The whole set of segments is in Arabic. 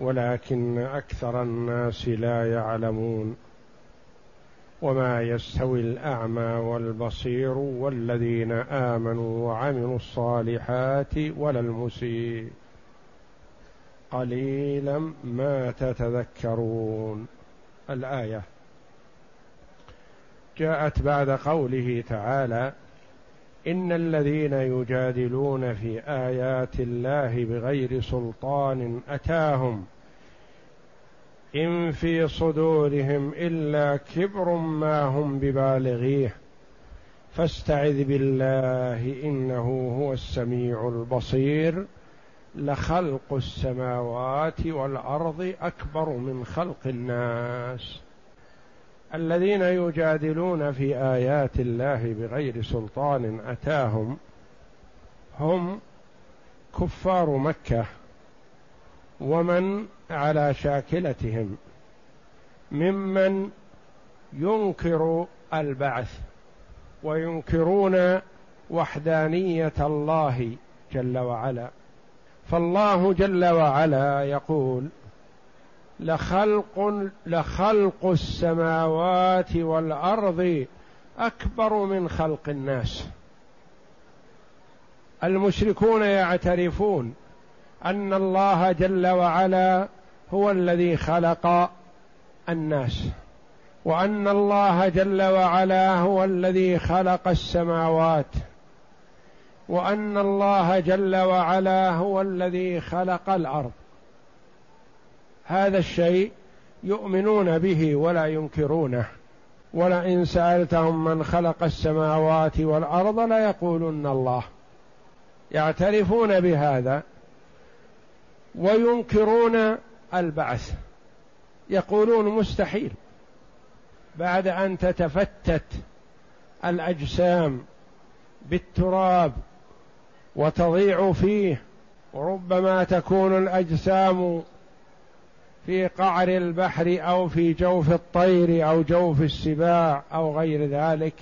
ولكن أكثر الناس لا يعلمون وما يستوي الأعمى والبصير والذين آمنوا وعملوا الصالحات ولا المسيء. قليلا ما تتذكرون. الآية جاءت بعد قوله تعالى إن الذين يجادلون في آيات الله بغير سلطان أتاهم إن في صدورهم إلا كبر ما هم ببالغيه فاستعذ بالله إنه هو السميع البصير لخلق السماوات والأرض أكبر من خلق الناس الذين يجادلون في آيات الله بغير سلطان أتاهم هم كفار مكة ومن على شاكلتهم ممن ينكر البعث وينكرون وحدانية الله جل وعلا. فالله جل وعلا يقول لخلق لخلق السماوات والأرض أكبر من خلق الناس. المشركون يعترفون أن الله جل وعلا هو الذي خلق الناس وأن الله جل وعلا هو الذي خلق السماوات وأن الله جل وعلا هو الذي خلق الأرض. هذا الشيء يؤمنون به ولا ينكرونه. ولئن سألتهم من خلق السماوات والأرض ليقولن الله. يعترفون بهذا وينكرون البعث. يقولون مستحيل. بعد أن تتفتت الأجسام بالتراب وتضيع فيه وربما تكون الأجسام في قعر البحر أو في جوف الطير أو جوف السباع أو غير ذلك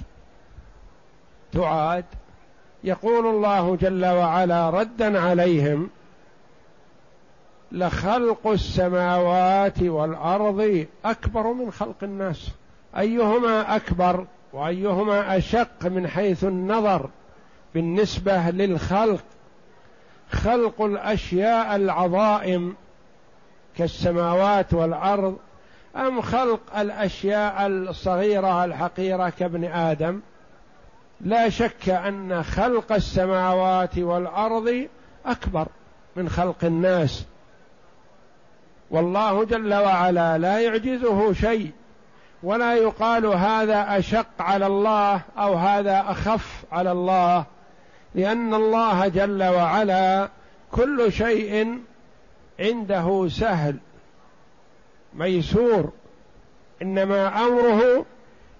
تعاد. يقول الله جل وعلا ردا عليهم لخلق السماوات والأرض أكبر من خلق الناس. أيهما أكبر وأيهما أشق من حيث النظر بالنسبة للخلق؟ خلق الأشياء العظائم كالسماوات والأرض أم خلق الأشياء الصغيرة الحقيرة كابن آدم؟ لا شك أن خلق السماوات والأرض أكبر من خلق الناس. والله جل وعلا لا يعجزه شيء ولا يقال هذا أشق على الله أو هذا أخف على الله لأن الله جل وعلا كل شيء عنده سهل ميسور إنما أمره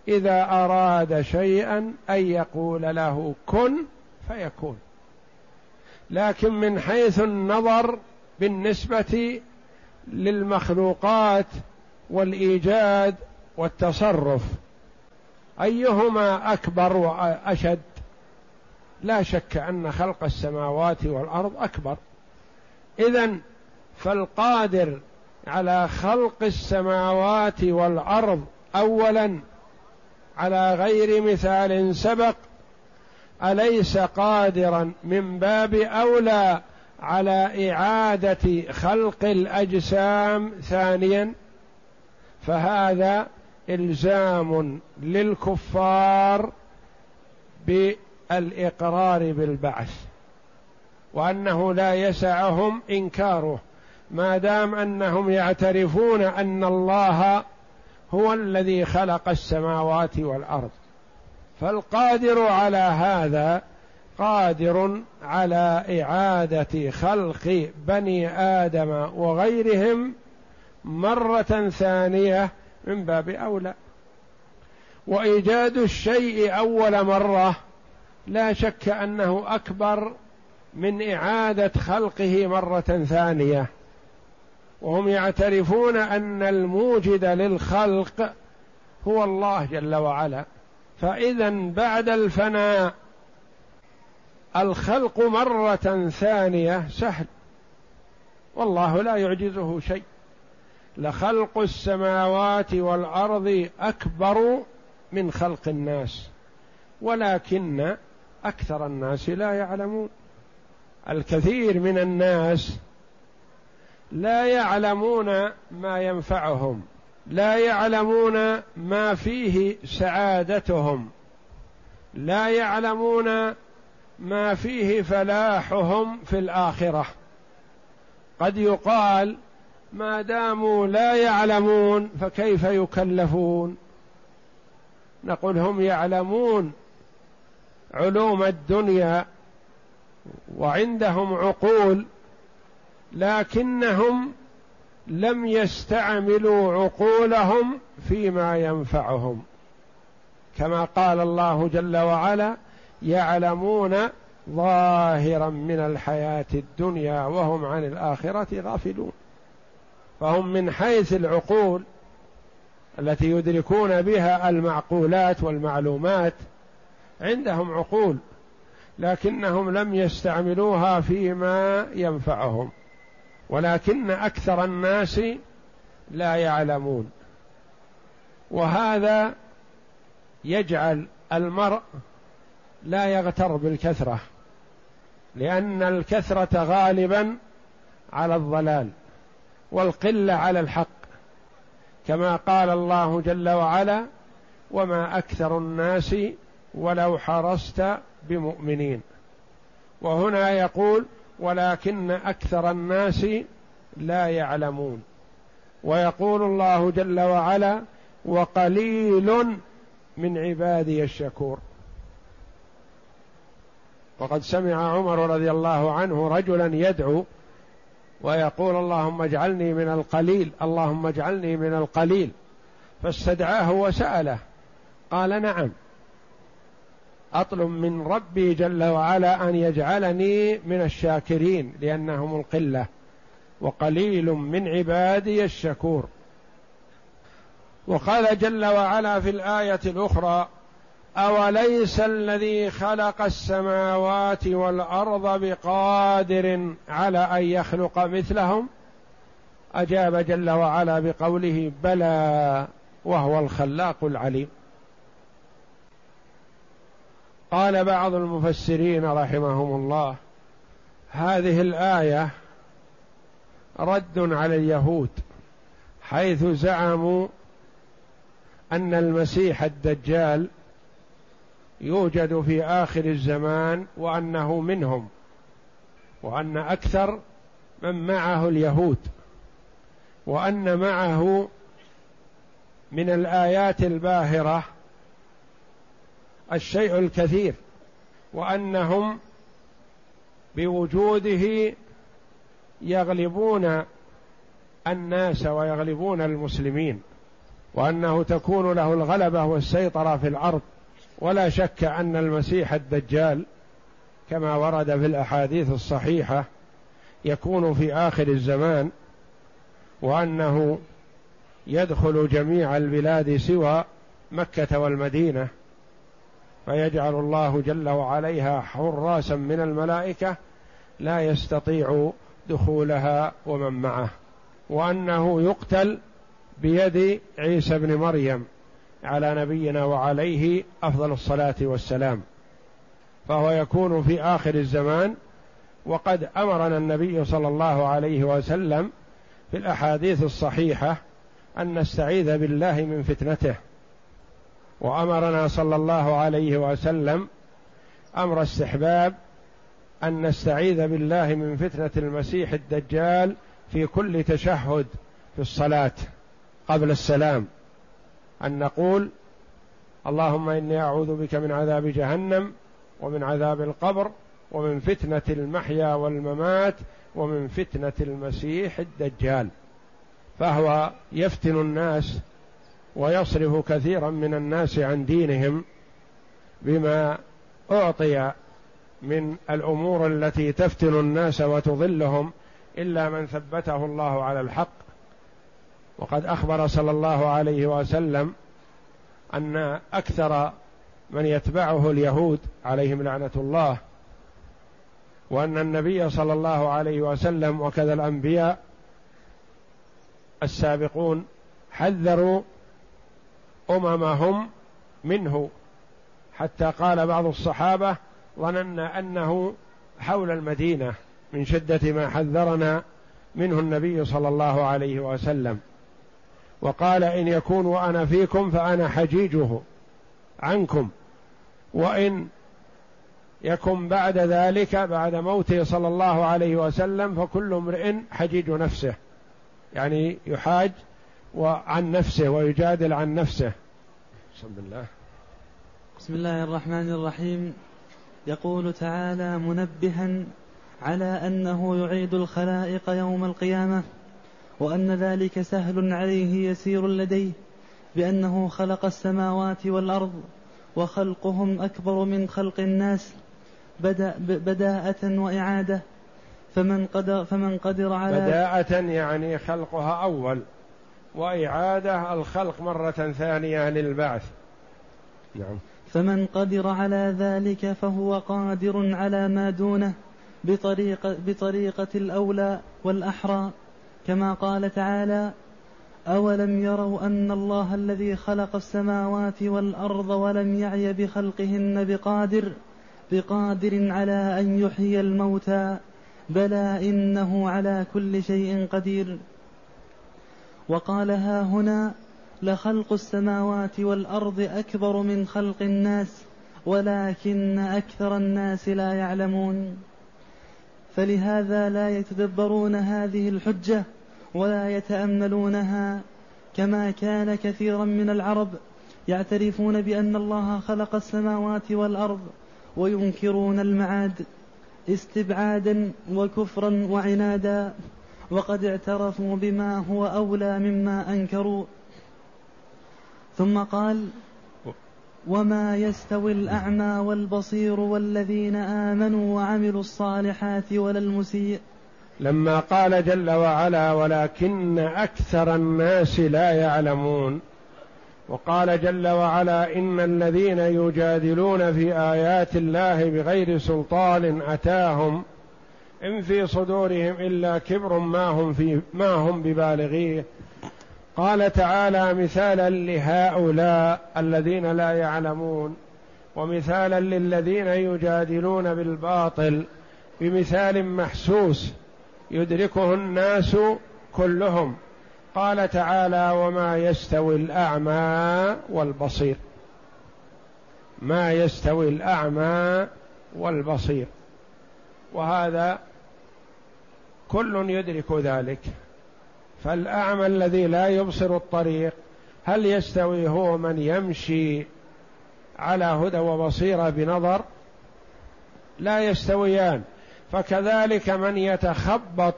إذا أراد شيئا أن يقول له كن فيكون. لكن من حيث النظر بالنسبة للمخلوقات والإيجاد والتصرف أيهما أكبر وأشد؟ لا شك أن خلق السماوات والأرض أكبر. اذا فالقادر على خلق السماوات والأرض اولا على غير مثال سبق أليس قادرا من باب أولى على إعادة خلق الأجسام ثانيا؟ فهذا إلزام للكفار بالإقرار بالبعث وأنه لا يسعهم إنكاره. ما دام أنهم يعترفون أن الله هو الذي خلق السماوات والأرض. فالقادر على هذا قادر على إعادة خلق بني آدم وغيرهم مرة ثانية من باب أولى. وإيجاد الشيء أول مرة لا شك أنه أكبر من إعادة خلقه مرة ثانية. وهم يعترفون أن الموجد للخلق هو الله جل وعلا. فإذا بعد الفناء الخلق مرة ثانية سهل والله لا يعجزه شيء. لخلق السماوات والأرض أكبر من خلق الناس ولكن أكثر الناس لا يعلمون. الكثير من الناس لا يعلمون ما ينفعهم لا يعلمون ما فيه سعادتهم لا يعلمون ما فيه فلاحهم في الآخرة. قد يقال ما داموا لا يعلمون فكيف يكلفون؟ نقول هم يعلمون علوم الدنيا وعندهم عقول لكنهم لم يستعملوا عقولهم فيما ينفعهم. كما قال الله جل وعلا يعلمون ظاهرا من الحياة الدنيا وهم عن الآخرة غافلون. فهم من حيث العقول التي يدركون بها المعقولات والمعلومات عندهم عقول لكنهم لم يستعملوها فيما ينفعهم. ولكن أكثر الناس لا يعلمون. وهذا يجعل المرء لا يغتر بالكثرة لأن الكثرة غالبا على الضلال والقلة على الحق كما قال الله جل وعلا وما أكثر الناس ولو حرصت بمؤمنين وهنا يقول ولكن أكثر الناس لا يعلمون. ويقول الله جل وعلا وقليل من عبادي الشكور. وقد سمع عمر رضي الله عنه رجلا يدعو ويقول اللهم اجعلني من القليل اللهم اجعلني من القليل. فاستدعاه وسأله قال نعم. أطلب من ربي جل وعلا أن يجعلني من الشاكرين لأنهم القلة وقليل من عبادي الشكور. وقال جل وعلا في الآية الأخرى أوليس الذي خلق السماوات والأرض بقادر على أن يخلق مثلهم؟ أجاب جل وعلا بقوله بلى وهو الخلاق العليم. قال بعض المفسرين رحمهم الله هذه الآية رد على اليهود حيث زعموا أن المسيح الدجال يوجد في آخر الزمان وأنه منهم وأن أكثر من معه اليهود وأن معه من الآيات الباهرة الشيء الكثير وأنهم بوجوده يغلبون الناس ويغلبون المسلمين وأنه تكون له الغلبة والسيطرة في الأرض. ولا شك أن المسيح الدجال كما ورد في الأحاديث الصحيحة يكون في آخر الزمان وأنه يدخل جميع البلاد سوى مكة والمدينة. فيجعل الله جل وعليها حراسا من الملائكة لا يستطيع دخولها ومن معه. وأنه يقتل بيد عيسى بن مريم على نبينا وعليه أفضل الصلاة والسلام. فهو يكون في آخر الزمان وقد أمرنا النبي صلى الله عليه وسلم في الأحاديث الصحيحة أن نستعيذ بالله من فتنته. وأمرنا صلى الله عليه وسلم أمر استحباب أن نستعيذ بالله من فتنة المسيح الدجال في كل تشهد في الصلاة قبل السلام. أن نقول اللهم إني أعوذ بك من عذاب جهنم ومن عذاب القبر ومن فتنة المحيا والممات ومن فتنة المسيح الدجال. فهو يفتن الناس ويصرف كثيرا من الناس عن دينهم بما أعطي من الأمور التي تفتن الناس وتضلهم إلا من ثبته الله على الحق. وقد أخبر صلى الله عليه وسلم أن أكثر من يتبعه اليهود عليهم لعنة الله وأن النبي صلى الله عليه وسلم وكذا الأنبياء السابقون حذروا اممهم منه. حتى قال بعض الصحابة ظننا أنه حول المدينة من شدة ما حذرنا منه النبي صلى الله عليه وسلم. وقال إن يكون وأنا فيكم فأنا حجيجه عنكم. وإن يكن بعد ذلك بعد موته صلى الله عليه وسلم فكل امرئ حجيج نفسه. يعني يحاج وعن نفسه ويجادل عن نفسه. بسم الله. بسم الله الرحمن الرحيم. يقول تعالى منبها على أنه يعيد الخلائق يوم القيامة وأن ذلك سهل عليه يسير لديه بأنه خلق السماوات والأرض وخلقهم أكبر من خلق الناس بدأ بداءة وإعادة فمن قدر فمن قدر على بداءة يعني خلقها أول. وإعادة الخلق مرة ثانية للبعث. نعم. فمن قدر على ذلك فهو قادر على ما دونه بطريقة, بطريقة الأولى والأحرى. كما قال تعالى أولم يروا أن الله الذي خلق السماوات والأرض ولم يعي بخلقهن بقادر بقادر على أن يحيي الموتى بلى إنه على كل شيء قدير. وقال ها هنا لخلق السماوات والأرض أكبر من خلق الناس ولكن أكثر الناس لا يعلمون. فلهذا لا يتدبرون هذه الحجة ولا يتأملونها كما كان كثيرا من العرب يعترفون بأن الله خلق السماوات والأرض وينكرون المعاد استبعادا وكفرا وعنادا. وقد اعترفوا بما هو أولى مما أنكروا. ثم قال وما يستوي الأعمى والبصير والذين آمنوا وعملوا الصالحات ولا المسيء. لما قال جل وعلا ولكن أكثر الناس لا يعلمون. وقال جل وعلا إن الذين يجادلون في آيات الله بغير سلطان أتاهم إن في صدورهم إلا كبر ما هم في ما هم ببالغيه. قال تعالى مثالا لهؤلاء الذين لا يعلمون ومثالا للذين يجادلون بالباطل بمثال محسوس يدركه الناس كلهم. قال تعالى وما يستوي الأعمى والبصير. ما يستوي الأعمى والبصير. وهذا كل يدرك ذلك. فالأعمى الذي لا يبصر الطريق هل يستوي هو من يمشي على هدى وبصيرة بنظر؟ لا يستويان. فكذلك من يتخبط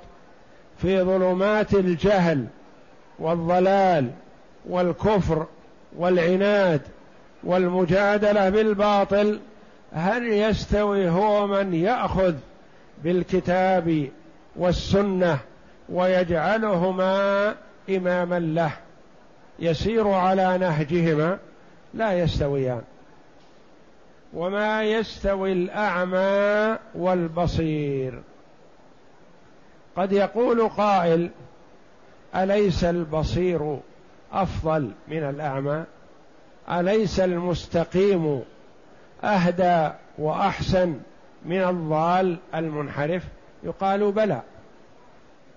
في ظلمات الجهل والضلال والكفر والعناد والمجادلة بالباطل هل يستوي هو من يأخذ بالكتاب والسنة ويجعلهما إماما له يسير على نهجهما لا يستويان. وما يستوي الأعمى والبصير. قد يقول قائل أليس البصير أفضل من الأعمى؟ أليس المستقيم أهدى وأحسن من الضال المنحرف؟ يقال بلى.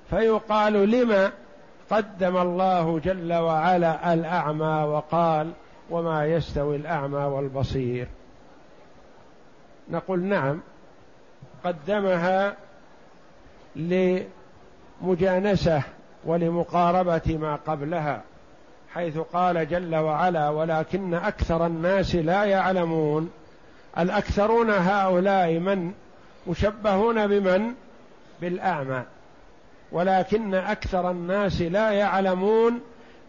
فيقال لما قدم الله جل وعلا الأعمى وقال وما يستوي الأعمى والبصير. نقول نعم قدمها لمجانسة ولمقاربة ما قبلها حيث قال جل وعلا ولكن أكثر الناس لا يعلمون. الأكثرون هؤلاء من؟ مشبهون بمن؟ بالأعمى ولكن أكثر الناس لا يعلمون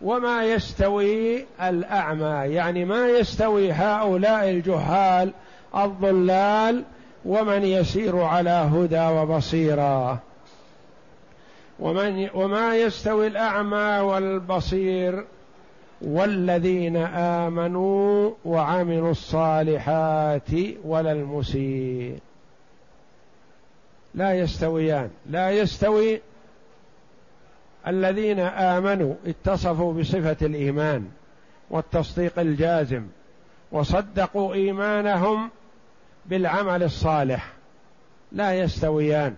وما يستوي الأعمى يعني ما يستوي هؤلاء الجهال الضلال ومن يسير على هدى وبصيرة. ومن وما يستوي الأعمى والبصير والذين آمنوا وعملوا الصالحات ولا المسيء. لا يستويان. لا يستوي الذين آمنوا اتصفوا بصفة الإيمان والتصديق الجازم وصدقوا إيمانهم بالعمل الصالح. لا يستويان.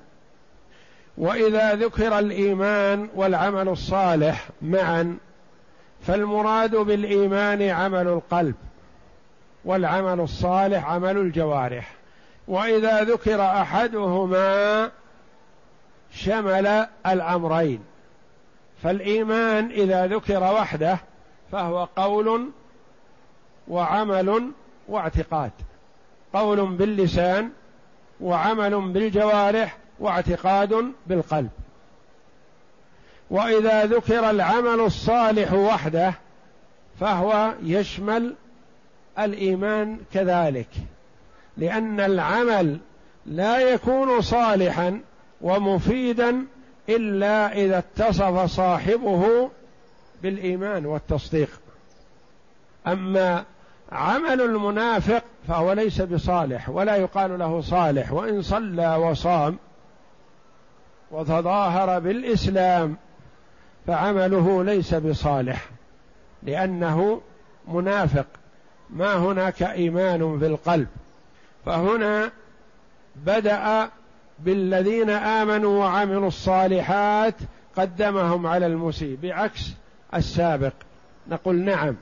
وإذا ذكر الإيمان والعمل الصالح معا فالمراد بالإيمان عمل القلب والعمل الصالح عمل الجوارح. وإذا ذكر أحدهما شمل الأمرين فالإيمان إذا ذكر وحده فهو قول وعمل واعتقاد قول باللسان وعمل بالجوارح واعتقاد بالقلب. وإذا ذكر العمل الصالح وحده فهو يشمل الإيمان كذلك. لأن العمل لا يكون صالحا ومفيدا إلا إذا اتصف صاحبه بالإيمان والتصديق. أما عمل المنافق فهو ليس بصالح ولا يقال له صالح وإن صلى وصام وتظاهر بالإسلام فعمله ليس بصالح لأنه منافق. ما هناك إيمان في القلب؟ فهنا بدأ بالذين آمنوا وعملوا الصالحات قدمهم على المسيء بعكس السابق. نقول نعم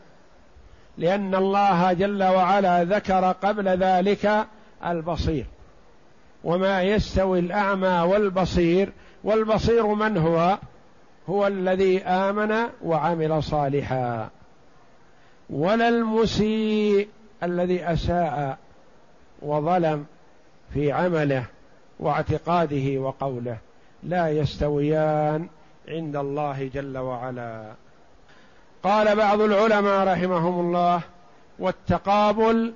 لأن الله جل وعلا ذكر قبل ذلك البصير. وما يستوي الأعمى والبصير والبصير من هو؟ هو الذي آمن وعمل صالحا. ولا المسيء الذي أساء وظلم في عمله واعتقاده وقوله لا يستويان عند الله جل وعلا. قال بعض العلماء رحمهم الله والتقابل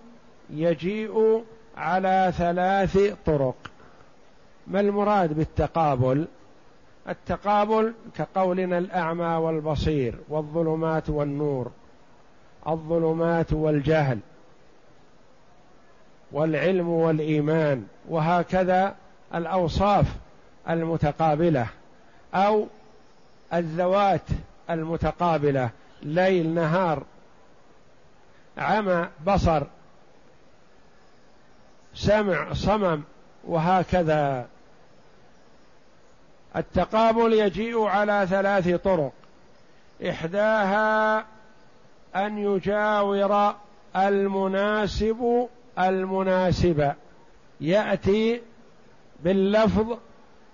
يجيء على ثلاث طرق. ما المراد بالتقابل؟ التقابل كقولنا الأعمى والبصير والظلمات والنور الظلمات والجهل والعلم والإيمان وهكذا الأوصاف المتقابلة أو الذوات المتقابلة ليل نهار عمى بصر سمع صمم وهكذا. التقابل يجيء على ثلاث طرق. إحداها أن يجاور المناسب المناسب يأتي باللفظ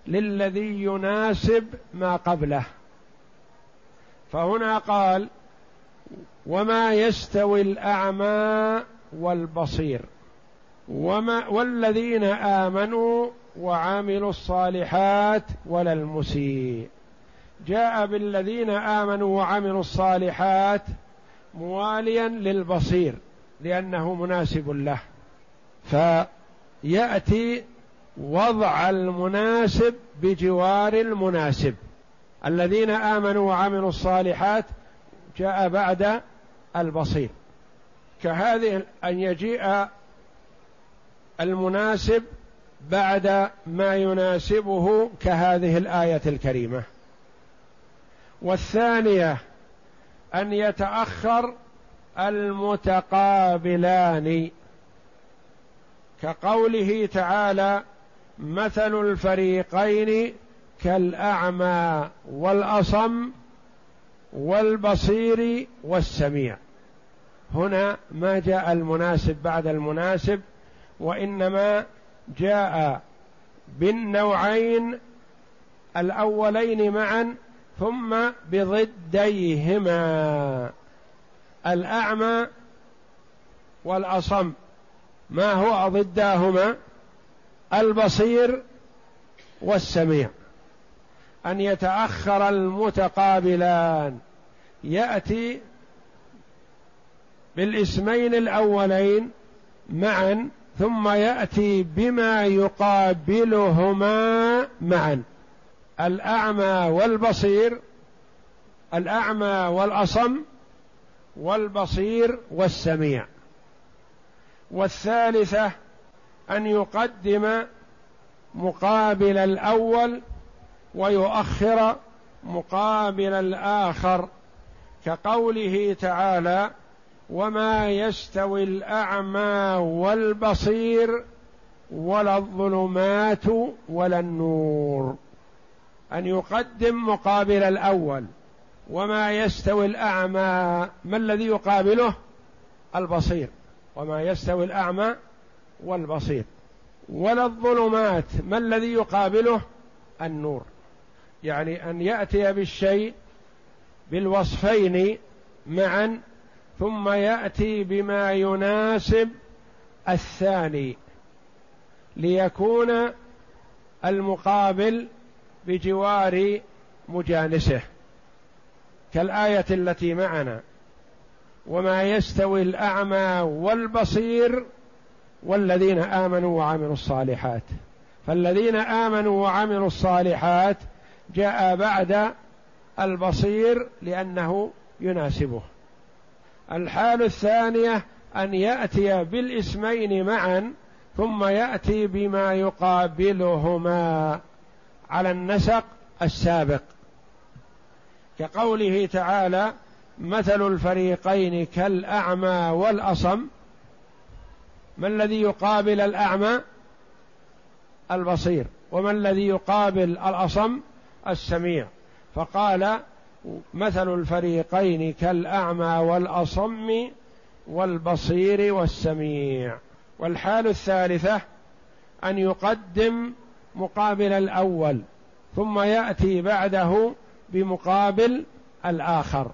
للذي يناسب ما قبله. فهنا قال وما يستوي الأعمى والبصير. وما والذين آمنوا وعملوا الصالحات ولا المسيء. جاء بالذين آمنوا وعملوا الصالحات مواليا للبصير لأنه مناسب له. فيأتي وضع المناسب بجوار المناسب. الذين آمنوا وعملوا الصالحات جاء بعد البصير. كهذه أن يجيء المناسب بعد ما يناسبه كهذه الآية الكريمة. والثانية أن يتأخر المتقابلان. كقوله تعالى مثل الفريقين كالأعمى والأصم والبصير والسميع. هنا ما جاء المناسب بعد المناسب وإنما جاء بالنوعين الأولين معا ثم بضديهما الأعمى والأصم. ما هو ضداهما؟ البصير والسميع. أن يتأخر المتقابلان. يأتي بالاسمين الأولين معا ثم يأتي بما يقابلهما معا. الأعمى والبصير الأعمى والأصم والبصير والسميع. والثالثة أن يقدم مقابل الأول ويؤخر مقابل الآخر كقوله تعالى وما يستوي الأعمى والبصير ولا الظلمات ولا النور أن يقدم مقابل الأول وما يستوي الأعمى ما الذي يقابله؟ البصير. وما يستوي الأعمى والبصير. ولا الظلمات ما الذي يقابله؟ النور. يعني أن يأتي بالشيء بالوصفين معا ثم يأتي بما يناسب الثاني. ليكون المقابل بجوار مجانسه. كالآية التي معنا. وما يستوي الأعمى والبصير والذين آمنوا وعملوا الصالحات. فالذين آمنوا وعملوا الصالحات جاء بعد البصير لأنه يناسبه. الحال الثانية أن يأتي بالاسمين معا ثم يأتي بما يقابلهما على النسق السابق. كقوله تعالى مثل الفريقين كالأعمى والأصم ما الذي يقابل الأعمى؟ البصير. وما الذي يقابل الأصم؟ السميع. فقال مثل الفريقين كالأعمى والأصم والبصير والسميع. والحال الثالثة أن يقدم مقابل الأول ثم يأتي بعده بمقابل الآخر.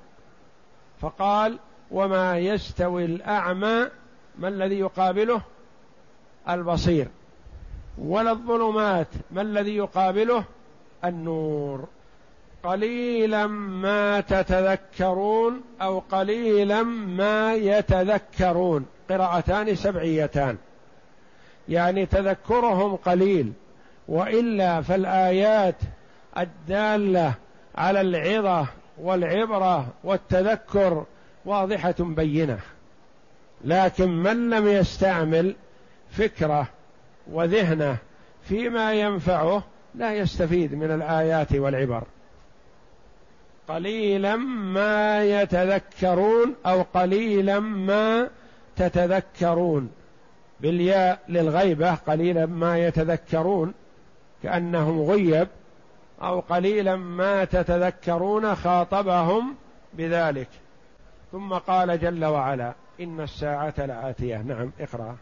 فقال وما يستوي الأعمى ما الذي يقابله؟ البصير. ولا الظلمات ما الذي يقابله؟ النور. قليلا ما تتذكرون أو قليلا ما يتذكرون. قراءتان سبعيتان. يعني تذكرهم قليل. وإلا فالآيات الدالة على العظة والعبرة والتذكر واضحة بينة. لكن من لم يستعمل فكرة وذهنة فيما ينفعه لا يستفيد من الآيات والعبر. قليلا ما يتذكرون أو قليلا ما تتذكرون. بالياء للغيبة قليلا ما يتذكرون. كأنه مغيب أو قليلا ما تتذكرون خاطبهم بذلك. ثم قال جل وعلا إن الساعة لآتية. نعم اقرأ.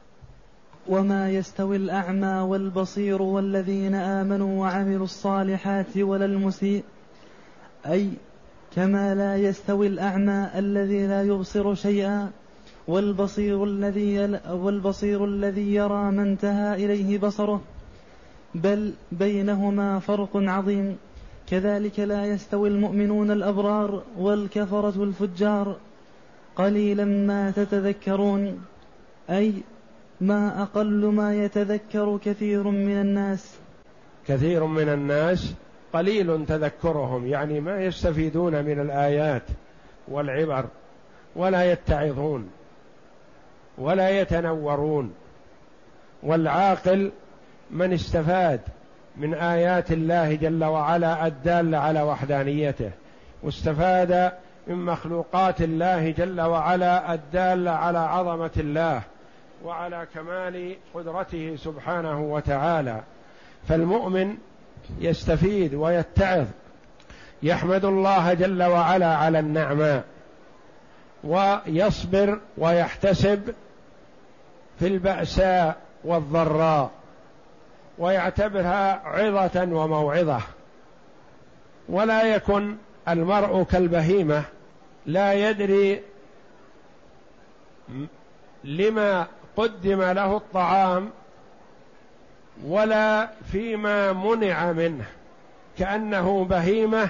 وما يستوي الأعمى والبصير والذين آمنوا وعملوا الصالحات ولا المسيء. أي كما لا يستوي الأعمى الذي لا يبصر شيئا والبصير الذي والبصير الذي يرى ما انتهى إليه بصره. بل بينهما فرق عظيم. كذلك لا يستوي المؤمنون الأبرار والكفرة الفجار. قليلا ما تتذكرون أي ما أقل ما يتذكر كثير من الناس. كثير من الناس قليل تذكرهم يعني ما يستفيدون من الآيات والعبر ولا يتعظون ولا يتنورون. والعاقل من استفاد من آيات الله جل وعلا الدالة على وحدانيته واستفاد من مخلوقات الله جل وعلا الدالة على عظمة الله وعلى كمال قدرته سبحانه وتعالى. فالمؤمن يستفيد ويتعظ يحمد الله جل وعلا على النعماء ويصبر ويحتسب في البأساء والضراء. ويعتبرها عظة وموعظة. ولا يكن المرء كالبهيمة لا يدري لما قدم له الطعام ولا فيما منع منه كأنه بهيمة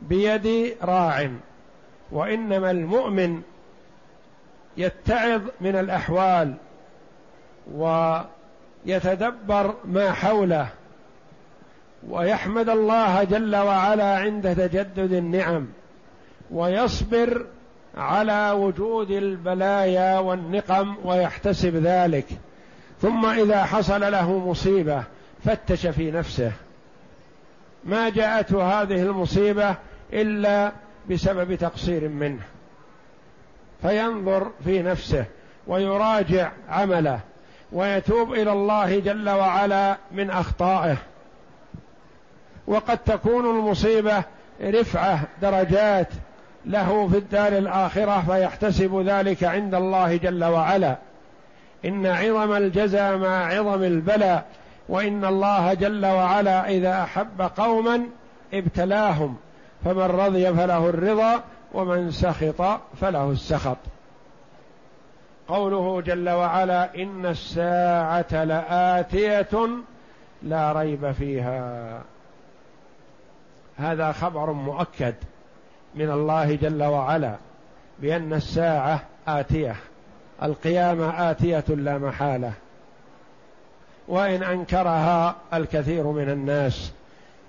بيد راع. وإنما المؤمن يتعظ من الأحوال ويتدبر ما حوله ويحمد الله جل وعلا عند تجدد النعم ويصبر على وجود البلايا والنقم ويحتسب ذلك. ثم إذا حصل له مصيبة فتش في نفسه. ما جاءته هذه المصيبة إلا بسبب تقصير منه. فينظر في نفسه ويراجع عمله. ويتوب إلى الله جل وعلا من أخطائه. وقد تكون المصيبة رفعة درجات له في الدار الآخرة فيحتسب ذلك عند الله جل وعلا. إن عظم الجزاء مع عظم البلاء وإن الله جل وعلا إذا أحب قوما ابتلاهم فمن رضي فله الرضا ومن سخط فله السخط. قوله جل وعلا إن الساعة لآتية لا ريب فيها. هذا خبر مؤكد من الله جل وعلا بأن الساعة آتية القيامة آتية لا محالة. وإن أنكرها الكثير من الناس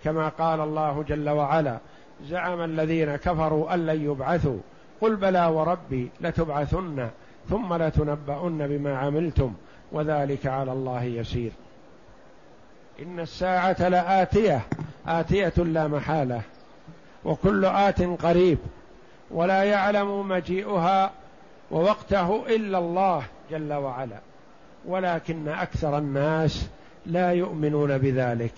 كما قال الله جل وعلا زعم الذين كفروا أن لن يبعثوا قل بلى وربي لتبعثن. ثم لتنبؤن بما عملتم وذلك على الله يسير. إن الساعة لآتية آتية لا محالة وكل آت قريب ولا يعلم مجيئها ووقته إلا الله جل وعلا. ولكن أكثر الناس لا يؤمنون بذلك.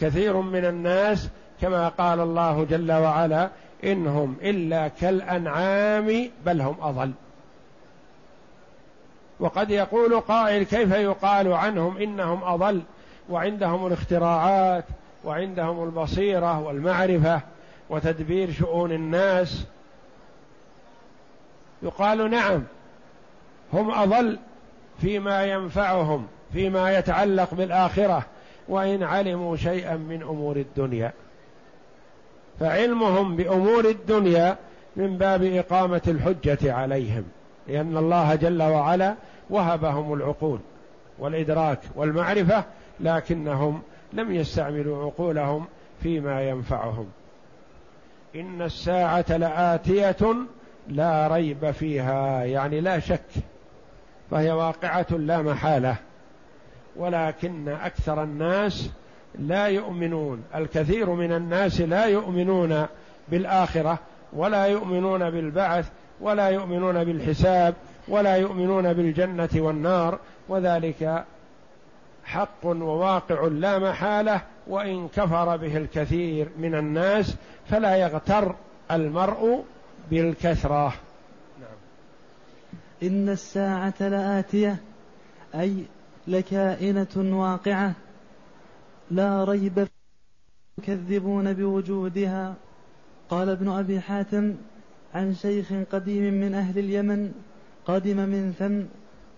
كثير من الناس كما قال الله جل وعلا إنهم إلا كالأنعام بل هم أضل. وقد يقول قائل كيف يقال عنهم إنهم أضل وعندهم الاختراعات وعندهم البصيرة والمعرفة وتدبير شؤون الناس. يقال نعم هم أضل فيما ينفعهم فيما يتعلق بالآخرة وإن علموا شيئا من أمور الدنيا. فعلمهم بأمور الدنيا من باب إقامة الحجة عليهم. لأن الله جل وعلا وهبهم العقول والإدراك والمعرفة لكنهم لم يستعملوا عقولهم فيما ينفعهم. إن الساعة لآتية لا ريب فيها يعني لا شك فهي واقعة لا محالة. ولكن أكثر الناس لا يؤمنون الكثير من الناس لا يؤمنون بالآخرة ولا يؤمنون بالبعث ولا يؤمنون بالحساب ولا يؤمنون بالجنة والنار وذلك حق وواقع لا محالة وإن كفر به الكثير من الناس فلا يغتر المرء بالكثرة. نعم. إن الساعة لآتية أي لكائنة واقعة لا ريب يكذبون بوجودها. قال ابن أبي حاتم عن شيخ قديم من أهل اليمن قدم من ثم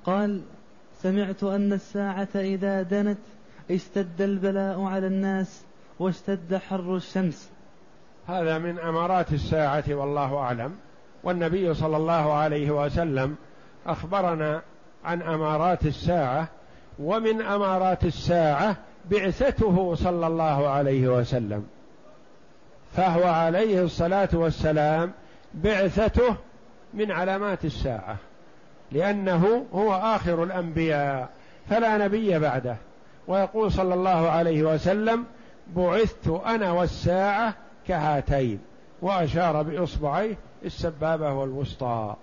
قال سمعت أن الساعة إذا دنت اشتد البلاء على الناس واشتد حر الشمس. هذا من أمارات الساعة والله أعلم. والنبي صلى الله عليه وسلم أخبرنا عن أمارات الساعة ومن أمارات الساعة بعثته صلى الله عليه وسلم فهو عليه الصلاة والسلام بعثته من علامات الساعة لأنه هو آخر الأنبياء فلا نبي بعده. ويقول صلى الله عليه وسلم بعثت أنا والساعة كهاتين وأشار بإصبعيه السبابة والوسطى.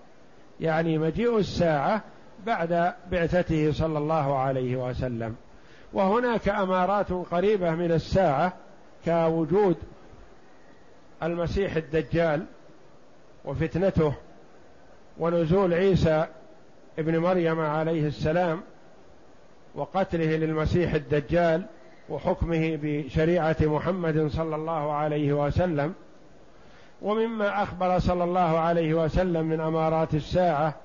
يعني مجيء الساعة بعد بعثته صلى الله عليه وسلم. وهناك أمارات قريبة من الساعة كوجود المسيح الدجال وفتنته ونزول عيسى ابن مريم عليه السلام وقتله للمسيح الدجال وحكمه بشريعة محمد صلى الله عليه وسلم ومما أخبر صلى الله عليه وسلم من أمارات الساعة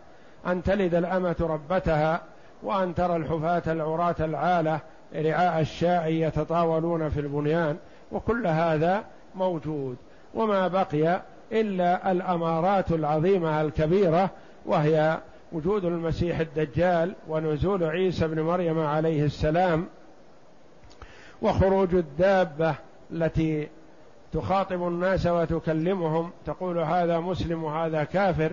أن تلد الأمة ربتها وأن ترى الحفاة العراة العالة رعاء الشاء يتطاولون في البنيان وكل هذا موجود. وما بقي إلا الأمارات العظيمة الكبيرة وهي وجود المسيح الدجال ونزول عيسى بن مريم عليه السلام وخروج الدابة التي تخاطب الناس وتكلمهم تقول هذا مسلم وهذا كافر.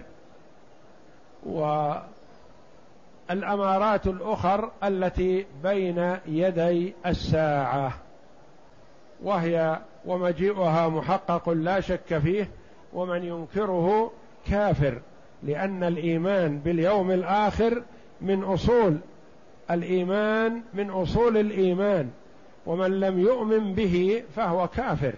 الامارات الأخر التي بين يدي الساعة وهي ومجيئها محقق لا شك فيه ومن ينكره كافر لأن الإيمان باليوم الآخر من أصول الإيمان من أصول الإيمان ومن لم يؤمن به فهو كافر.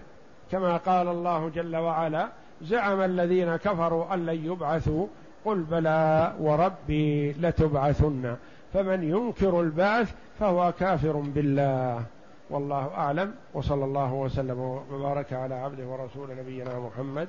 كما قال الله جل وعلا زعم الذين كفروا أن لن يبعثوا قل بلى وربي لتبعثن. فمن ينكر البعث فهو كافر بالله. والله أعلم وصلى الله وسلم وبارك على عبده ورسول نبينا محمد.